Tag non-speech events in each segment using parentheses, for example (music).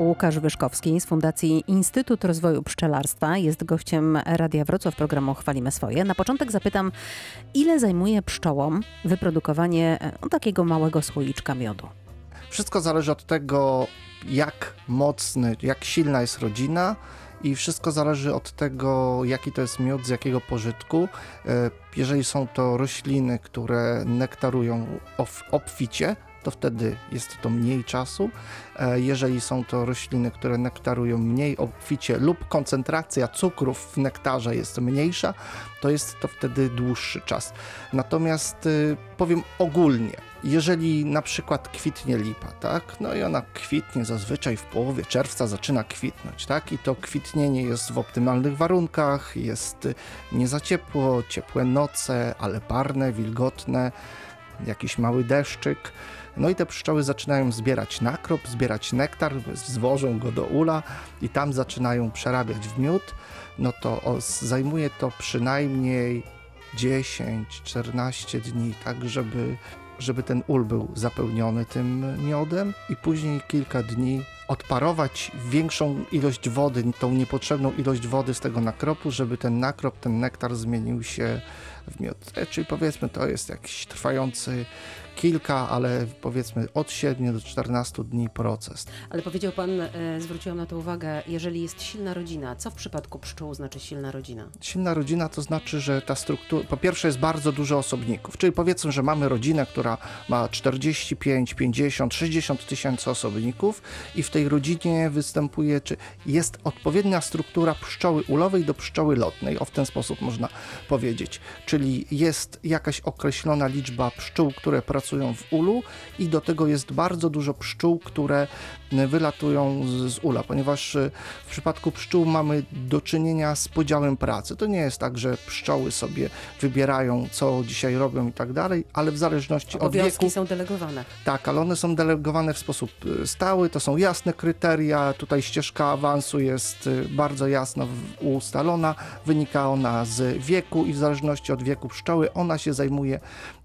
Łukasz Wyszkowski z Fundacji Instytut Rozwoju Pszczelarstwa jest gościem Radia Wrocław programu Chwalimy Swoje. Na początek zapytam, ile zajmuje pszczołom wyprodukowanie e, takiego małego słoiczka miodu? Wszystko zależy od tego, jak mocny, jak silna jest rodzina i wszystko zależy od tego, jaki to jest miód, z jakiego pożytku. E, jeżeli są to rośliny, które nektarują obficie, to wtedy jest to mniej czasu. E, jeżeli są to rośliny, które nektarują mniej obficie lub koncentracja cukrów w nektarze jest mniejsza, to jest to wtedy dłuższy czas. Natomiast y, powiem ogólnie, jeżeli na przykład kwitnie lipa, tak, no i ona kwitnie zazwyczaj w połowie czerwca zaczyna kwitnąć, tak, i to kwitnienie jest w optymalnych warunkach, jest nie za ciepło, ciepłe noce, ale parne, wilgotne, jakiś mały deszczyk, no i te pszczoły zaczynają zbierać nakrop, zbierać nektar, zwożą go do ula i tam zaczynają przerabiać w miód. No to zajmuje to przynajmniej 10-14 dni, tak żeby, żeby ten ul był zapełniony tym miodem i później kilka dni odparować większą ilość wody, tą niepotrzebną ilość wody z tego nakropu, żeby ten nakrop, ten nektar zmienił się w miód. E, czyli powiedzmy to jest jakiś trwający kilka, ale powiedzmy od 7 do 14 dni proces. Ale powiedział Pan, e, zwróciłam na to uwagę, jeżeli jest silna rodzina, co w przypadku pszczół znaczy silna rodzina? Silna rodzina to znaczy, że ta struktura, po pierwsze jest bardzo dużo osobników, czyli powiedzmy, że mamy rodzinę, która ma 45, 50, 60 tysięcy osobników i w tej rodzinie występuje, czy jest odpowiednia struktura pszczoły ulowej do pszczoły lotnej, o w ten sposób można powiedzieć, czyli jest jakaś określona liczba pszczół, które pracują pracują w ulu i do tego jest bardzo dużo pszczół, które wylatują z, z ula, ponieważ e, w przypadku pszczół mamy do czynienia z podziałem pracy. To nie jest tak, że pszczoły sobie wybierają, co dzisiaj robią i tak dalej, ale w zależności Obowiązki od wieku... są delegowane. Tak, ale one są delegowane w sposób e, stały, to są jasne kryteria, tutaj ścieżka awansu jest e, bardzo jasno ustalona, wynika ona z wieku i w zależności od wieku pszczoły ona się zajmuje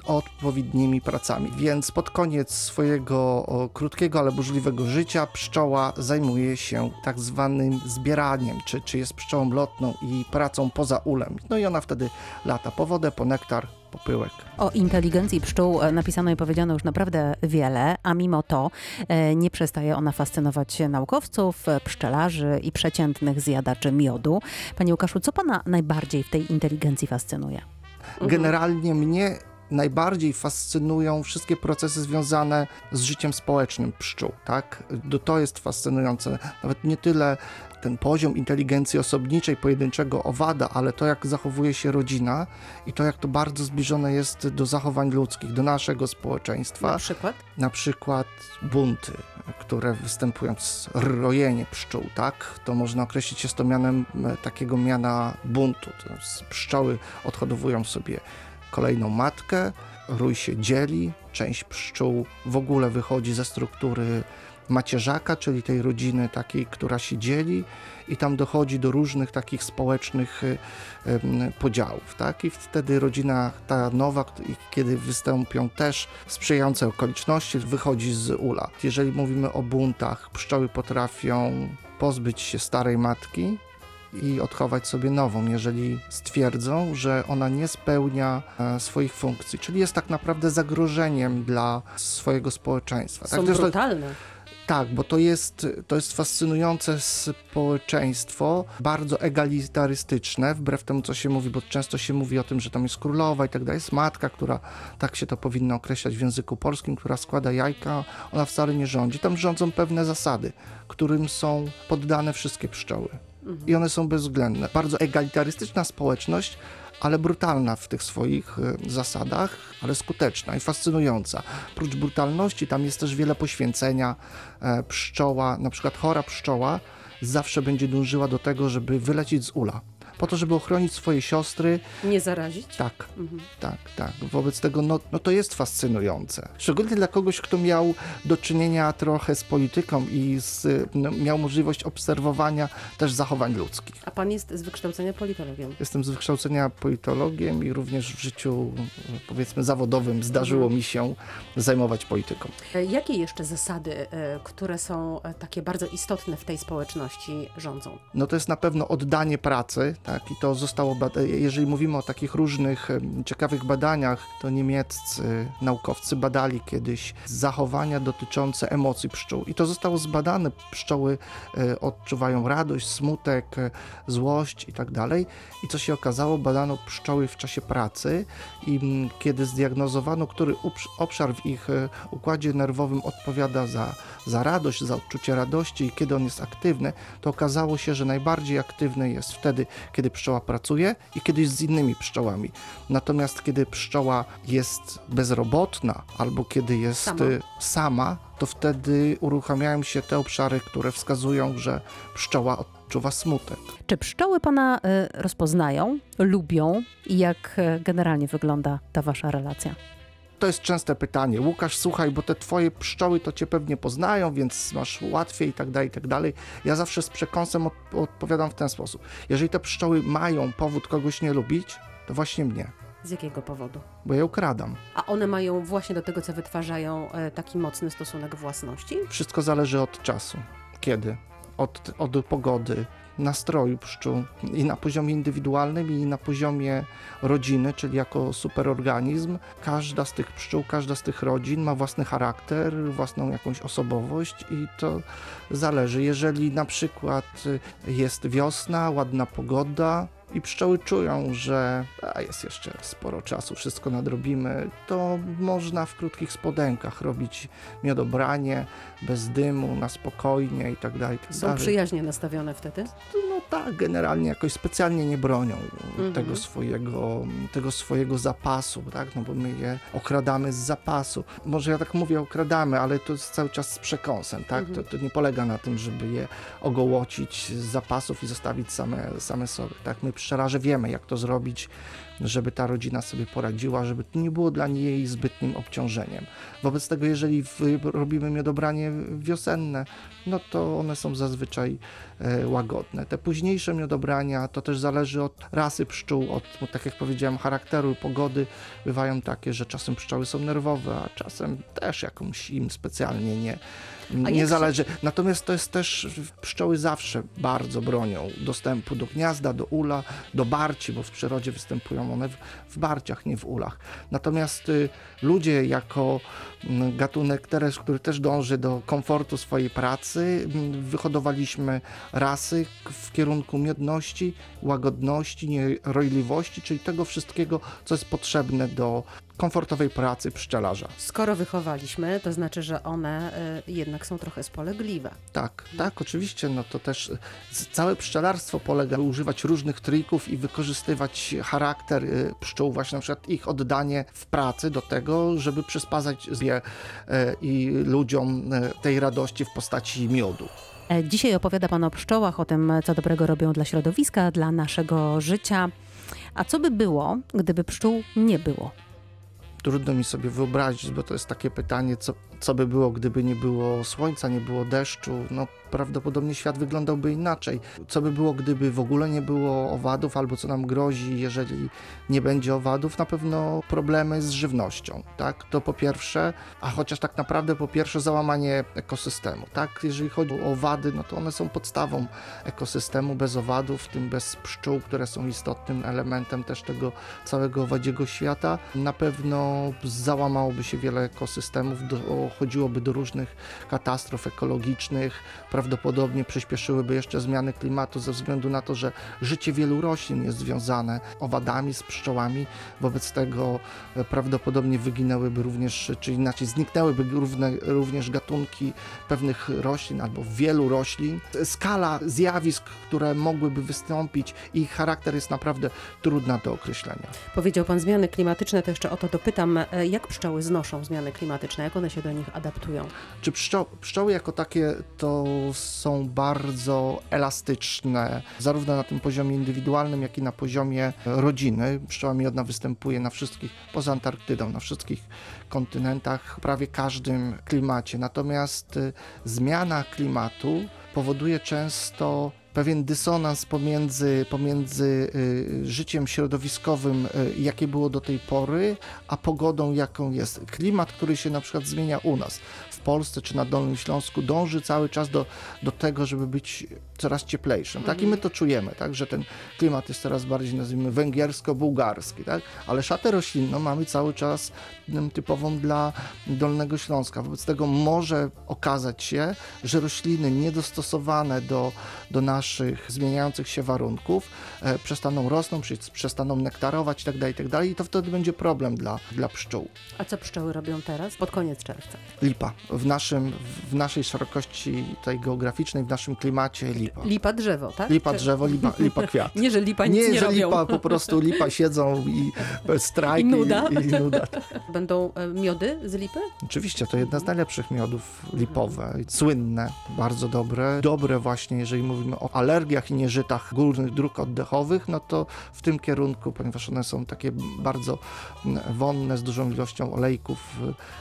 odpowiednimi pracami. Więc pod koniec swojego krótkiego, ale burzliwego życia pszczoła zajmuje się tak zwanym zbieraniem, czy, czy jest pszczołą lotną i pracą poza ulem. No i ona wtedy lata po wodę, po nektar, popyłek. O inteligencji pszczół e, napisano i powiedziano już naprawdę wiele, a mimo to e, nie przestaje ona fascynować naukowców, e, pszczelarzy i przeciętnych zjadaczy miodu. Panie Łukaszu, co pana najbardziej w tej inteligencji fascynuje? Generalnie mnie najbardziej fascynują wszystkie procesy związane z życiem społecznym pszczół, tak? To jest fascynujące. Nawet nie tyle ten poziom inteligencji osobniczej pojedynczego owada, ale to jak zachowuje się rodzina i to jak to bardzo zbliżone jest do zachowań ludzkich, do naszego społeczeństwa. Na przykład? Na przykład bunty, które występują, rojenie pszczół, tak? To można określić jest to mianem e, takiego miana buntu. Pszczoły odhodowują sobie kolejną matkę, rój się dzieli, część pszczół w ogóle wychodzi ze struktury macierzaka, czyli tej rodziny takiej, która się dzieli i tam dochodzi do różnych takich społecznych podziałów, tak? I wtedy rodzina ta nowa, kiedy wystąpią też sprzyjające okoliczności, wychodzi z ula. Jeżeli mówimy o buntach, pszczoły potrafią pozbyć się starej matki, i odchować sobie nową, jeżeli stwierdzą, że ona nie spełnia e, swoich funkcji, czyli jest tak naprawdę zagrożeniem dla swojego społeczeństwa. Są tak? brutalne. Tak, bo to jest, to jest fascynujące społeczeństwo, bardzo egalitarystyczne, wbrew temu, co się mówi, bo często się mówi o tym, że tam jest królowa i tak dalej. Jest matka, która, tak się to powinno określać w języku polskim, która składa jajka, ona wcale nie rządzi. Tam rządzą pewne zasady, którym są poddane wszystkie pszczoły i one są bezwzględne. Bardzo egalitarystyczna społeczność, ale brutalna w tych swoich e, zasadach, ale skuteczna i fascynująca. Prócz brutalności tam jest też wiele poświęcenia. E, pszczoła, na przykład chora pszczoła, zawsze będzie dążyła do tego, żeby wylecieć z ula po to, żeby ochronić swoje siostry. Nie zarazić? Tak, mhm. tak, tak. Wobec tego no, no to jest fascynujące. Szczególnie dla kogoś, kto miał do czynienia trochę z polityką i z, no, miał możliwość obserwowania też zachowań ludzkich. A pan jest z wykształcenia politologiem? Jestem z wykształcenia politologiem i również w życiu, powiedzmy, zawodowym zdarzyło mhm. mi się zajmować polityką. E, jakie jeszcze zasady, e, które są e, takie bardzo istotne w tej społeczności rządzą? No to jest na pewno oddanie pracy, tak, i to zostało, jeżeli mówimy o takich różnych ciekawych badaniach, to niemieccy naukowcy badali kiedyś zachowania dotyczące emocji pszczół i to zostało zbadane. Pszczoły odczuwają radość, smutek, złość i tak dalej. I co się okazało, badano pszczoły w czasie pracy i kiedy zdiagnozowano, który obszar w ich układzie nerwowym odpowiada za, za radość, za odczucie radości i kiedy on jest aktywny, to okazało się, że najbardziej aktywny jest wtedy, kiedy pszczoła pracuje i kiedy jest z innymi pszczołami. Natomiast kiedy pszczoła jest bezrobotna albo kiedy jest sama, sama to wtedy uruchamiają się te obszary, które wskazują, że pszczoła odczuwa smutek. Czy pszczoły pana y, rozpoznają, lubią i jak y, generalnie wygląda ta wasza relacja? To jest częste pytanie. Łukasz, słuchaj, bo te twoje pszczoły to cię pewnie poznają, więc masz łatwiej i tak dalej, i tak dalej. Ja zawsze z przekąsem od, odpowiadam w ten sposób. Jeżeli te pszczoły mają powód kogoś nie lubić, to właśnie mnie. Z jakiego powodu? Bo je ukradam. A one mają właśnie do tego, co wytwarzają, e, taki mocny stosunek własności? Wszystko zależy od czasu. Kiedy? Od, od pogody, nastroju pszczół i na poziomie indywidualnym i na poziomie rodziny, czyli jako superorganizm. Każda z tych pszczół, każda z tych rodzin ma własny charakter, własną jakąś osobowość i to zależy. Jeżeli na przykład jest wiosna, ładna pogoda, i pszczoły czują, że a jest jeszcze sporo czasu, wszystko nadrobimy, to można w krótkich spodenkach robić miodobranie bez dymu, na spokojnie i tak dalej. Tak Są przyjaźnie nastawione wtedy? No tak, generalnie jakoś specjalnie nie bronią mhm. tego, swojego, tego swojego zapasu, tak? no bo my je okradamy z zapasu. Może ja tak mówię okradamy, ale to jest cały czas z przekąsem, tak? Mhm. To, to nie polega na tym, żeby je ogołocić z zapasów i zostawić same, same sobie, tak? My pszczelarze wiemy, jak to zrobić, żeby ta rodzina sobie poradziła, żeby to nie było dla niej zbytnim obciążeniem. Wobec tego, jeżeli robimy miodobranie wiosenne, no to one są zazwyczaj e, łagodne. Te późniejsze miodobrania to też zależy od rasy pszczół, od, tak jak powiedziałem, charakteru, pogody. Bywają takie, że czasem pszczoły są nerwowe, a czasem też jakąś im specjalnie nie, nie zależy. Się... Natomiast to jest też, pszczoły zawsze bardzo bronią dostępu do gniazda, do ula, do barci, bo w przyrodzie występują one w, w barciach, nie w ulach. Natomiast y, ludzie jako mm, gatunek teres, który też dąży do komfortu swojej pracy, mm, wyhodowaliśmy rasy w kierunku miodności, łagodności, nierojliwości, czyli tego wszystkiego, co jest potrzebne do komfortowej pracy pszczelarza. Skoro wychowaliśmy, to znaczy, że one y, jednak są trochę spolegliwe. Tak, tak, oczywiście. No to też y, całe pszczelarstwo polega używać różnych trików i wykorzystywać charakter y, pszczół, właśnie na przykład ich oddanie w pracy do tego, żeby przyspazać je i ludziom tej radości w postaci miodu. E, dzisiaj opowiada Pan o pszczołach, o tym, co dobrego robią dla środowiska, dla naszego życia. A co by było, gdyby pszczół nie było? Trudno mi sobie wyobrazić, bo to jest takie pytanie, co, co by było, gdyby nie było słońca, nie było deszczu. No, prawdopodobnie świat wyglądałby inaczej. Co by było, gdyby w ogóle nie było owadów, albo co nam grozi, jeżeli nie będzie owadów? Na pewno problemy z żywnością, tak? To po pierwsze, a chociaż tak naprawdę po pierwsze załamanie ekosystemu, tak? Jeżeli chodzi o owady, no to one są podstawą ekosystemu. Bez owadów, w tym bez pszczół, które są istotnym elementem też tego całego owadziego świata, na pewno załamałoby się wiele ekosystemów, dochodziłoby do różnych katastrof ekologicznych, prawdopodobnie przyspieszyłyby jeszcze zmiany klimatu ze względu na to, że życie wielu roślin jest związane owadami, z pszczołami. Wobec tego e, prawdopodobnie wyginęłyby również, czy inaczej zniknęłyby równe, również gatunki pewnych roślin albo wielu roślin. Skala zjawisk, które mogłyby wystąpić, ich charakter jest naprawdę trudna do określenia. Powiedział Pan zmiany klimatyczne, to jeszcze o to dopytam. E, jak pszczoły znoszą zmiany klimatyczne? Jak one się do nich nich adaptują? Czy pszczo pszczoły jako takie to są bardzo elastyczne, zarówno na tym poziomie indywidualnym, jak i na poziomie rodziny. Pszczoła miodna występuje na wszystkich, poza Antarktydą, na wszystkich kontynentach, prawie każdym klimacie. Natomiast y, zmiana klimatu powoduje często pewien dysonans pomiędzy, pomiędzy y, życiem środowiskowym, y, jakie było do tej pory, a pogodą, jaką jest. Klimat, który się na przykład zmienia u nas Polsce czy na Dolnym Śląsku, dąży cały czas do, do tego, żeby być coraz cieplejszym. Tak i my to czujemy, tak, że ten klimat jest coraz bardziej, nazwijmy, węgiersko-bułgarski, tak, ale szatę roślinną mamy cały czas mm, typową dla Dolnego Śląska. Wobec tego może okazać się, że rośliny niedostosowane do, do naszych zmieniających się warunków e, przestaną rosnąć, przestaną nektarować itd., itd. i to wtedy będzie problem dla, dla pszczół. A co pszczoły robią teraz? Pod koniec czerwca. Lipa. W, naszym, w naszej szerokości tej geograficznej, w naszym klimacie lipa. Lipa drzewo, tak? Lipa drzewo, lipa, lipa kwiat. (laughs) Nie, że lipa nic nie, Nie, że robią. lipa, po prostu lipa siedzą i strajki. I nuda. I, i nuda. (laughs) Będą e, miody z lipy? Oczywiście, to jedna z najlepszych miodów lipowe. Słynne, bardzo dobre. Dobre właśnie, jeżeli mówimy o alergiach i nieżytach górnych dróg oddechowych, no to w tym kierunku, ponieważ one są takie bardzo mm, wonne, z dużą ilością olejków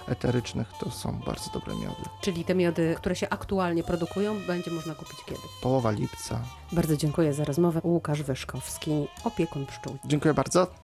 y, eterycznych, to są bardzo dobre miody. Czyli te miody, które się aktualnie produkują, będzie można kupić kiedy? Połowa lipca. Bardzo dziękuję za rozmowę. Łukasz Wyszkowski, opiekun pszczół. Dziękuję bardzo.